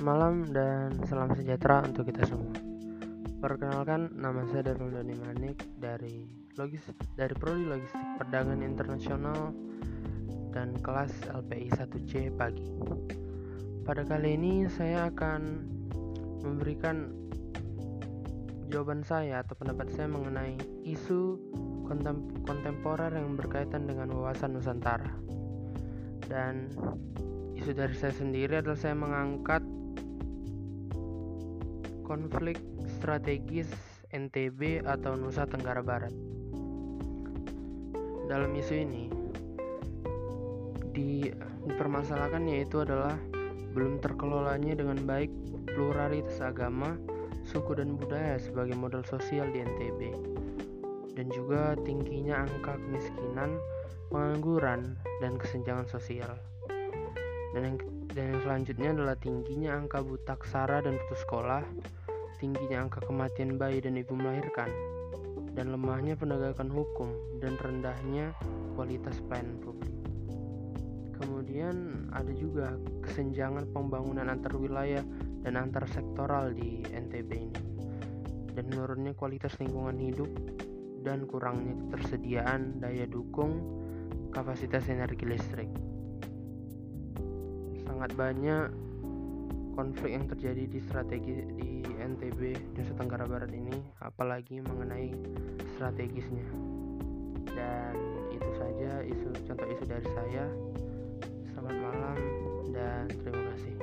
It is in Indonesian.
malam dan salam sejahtera untuk kita semua. Perkenalkan, nama saya Darul Dani Manik dari logis dari Prodi Logistik Perdagangan Internasional dan kelas LPI 1C pagi. Pada kali ini saya akan memberikan jawaban saya atau pendapat saya mengenai isu kontemporer yang berkaitan dengan wawasan Nusantara. Dan isu dari saya sendiri adalah saya mengangkat konflik strategis NTB atau Nusa Tenggara Barat. Dalam isu ini di, dipermasalahkan yaitu adalah belum terkelolanya dengan baik pluralitas agama, suku dan budaya sebagai model sosial di NTB dan juga tingginya angka kemiskinan, pengangguran, dan kesenjangan sosial. Dan yang, dan yang selanjutnya adalah tingginya angka buta ksara dan putus sekolah, tingginya angka kematian bayi dan ibu melahirkan, dan lemahnya penegakan hukum dan rendahnya kualitas pelayanan publik. Kemudian ada juga kesenjangan pembangunan antar wilayah dan antar sektoral di NTB ini, dan menurunnya kualitas lingkungan hidup dan kurangnya ketersediaan daya dukung kapasitas energi listrik. Sangat banyak konflik yang terjadi di strategi di NTB Nusa Tenggara Barat ini apalagi mengenai strategisnya. Dan itu saja isu contoh isu dari saya. Selamat malam dan terima kasih